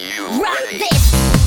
You Rock ready? this.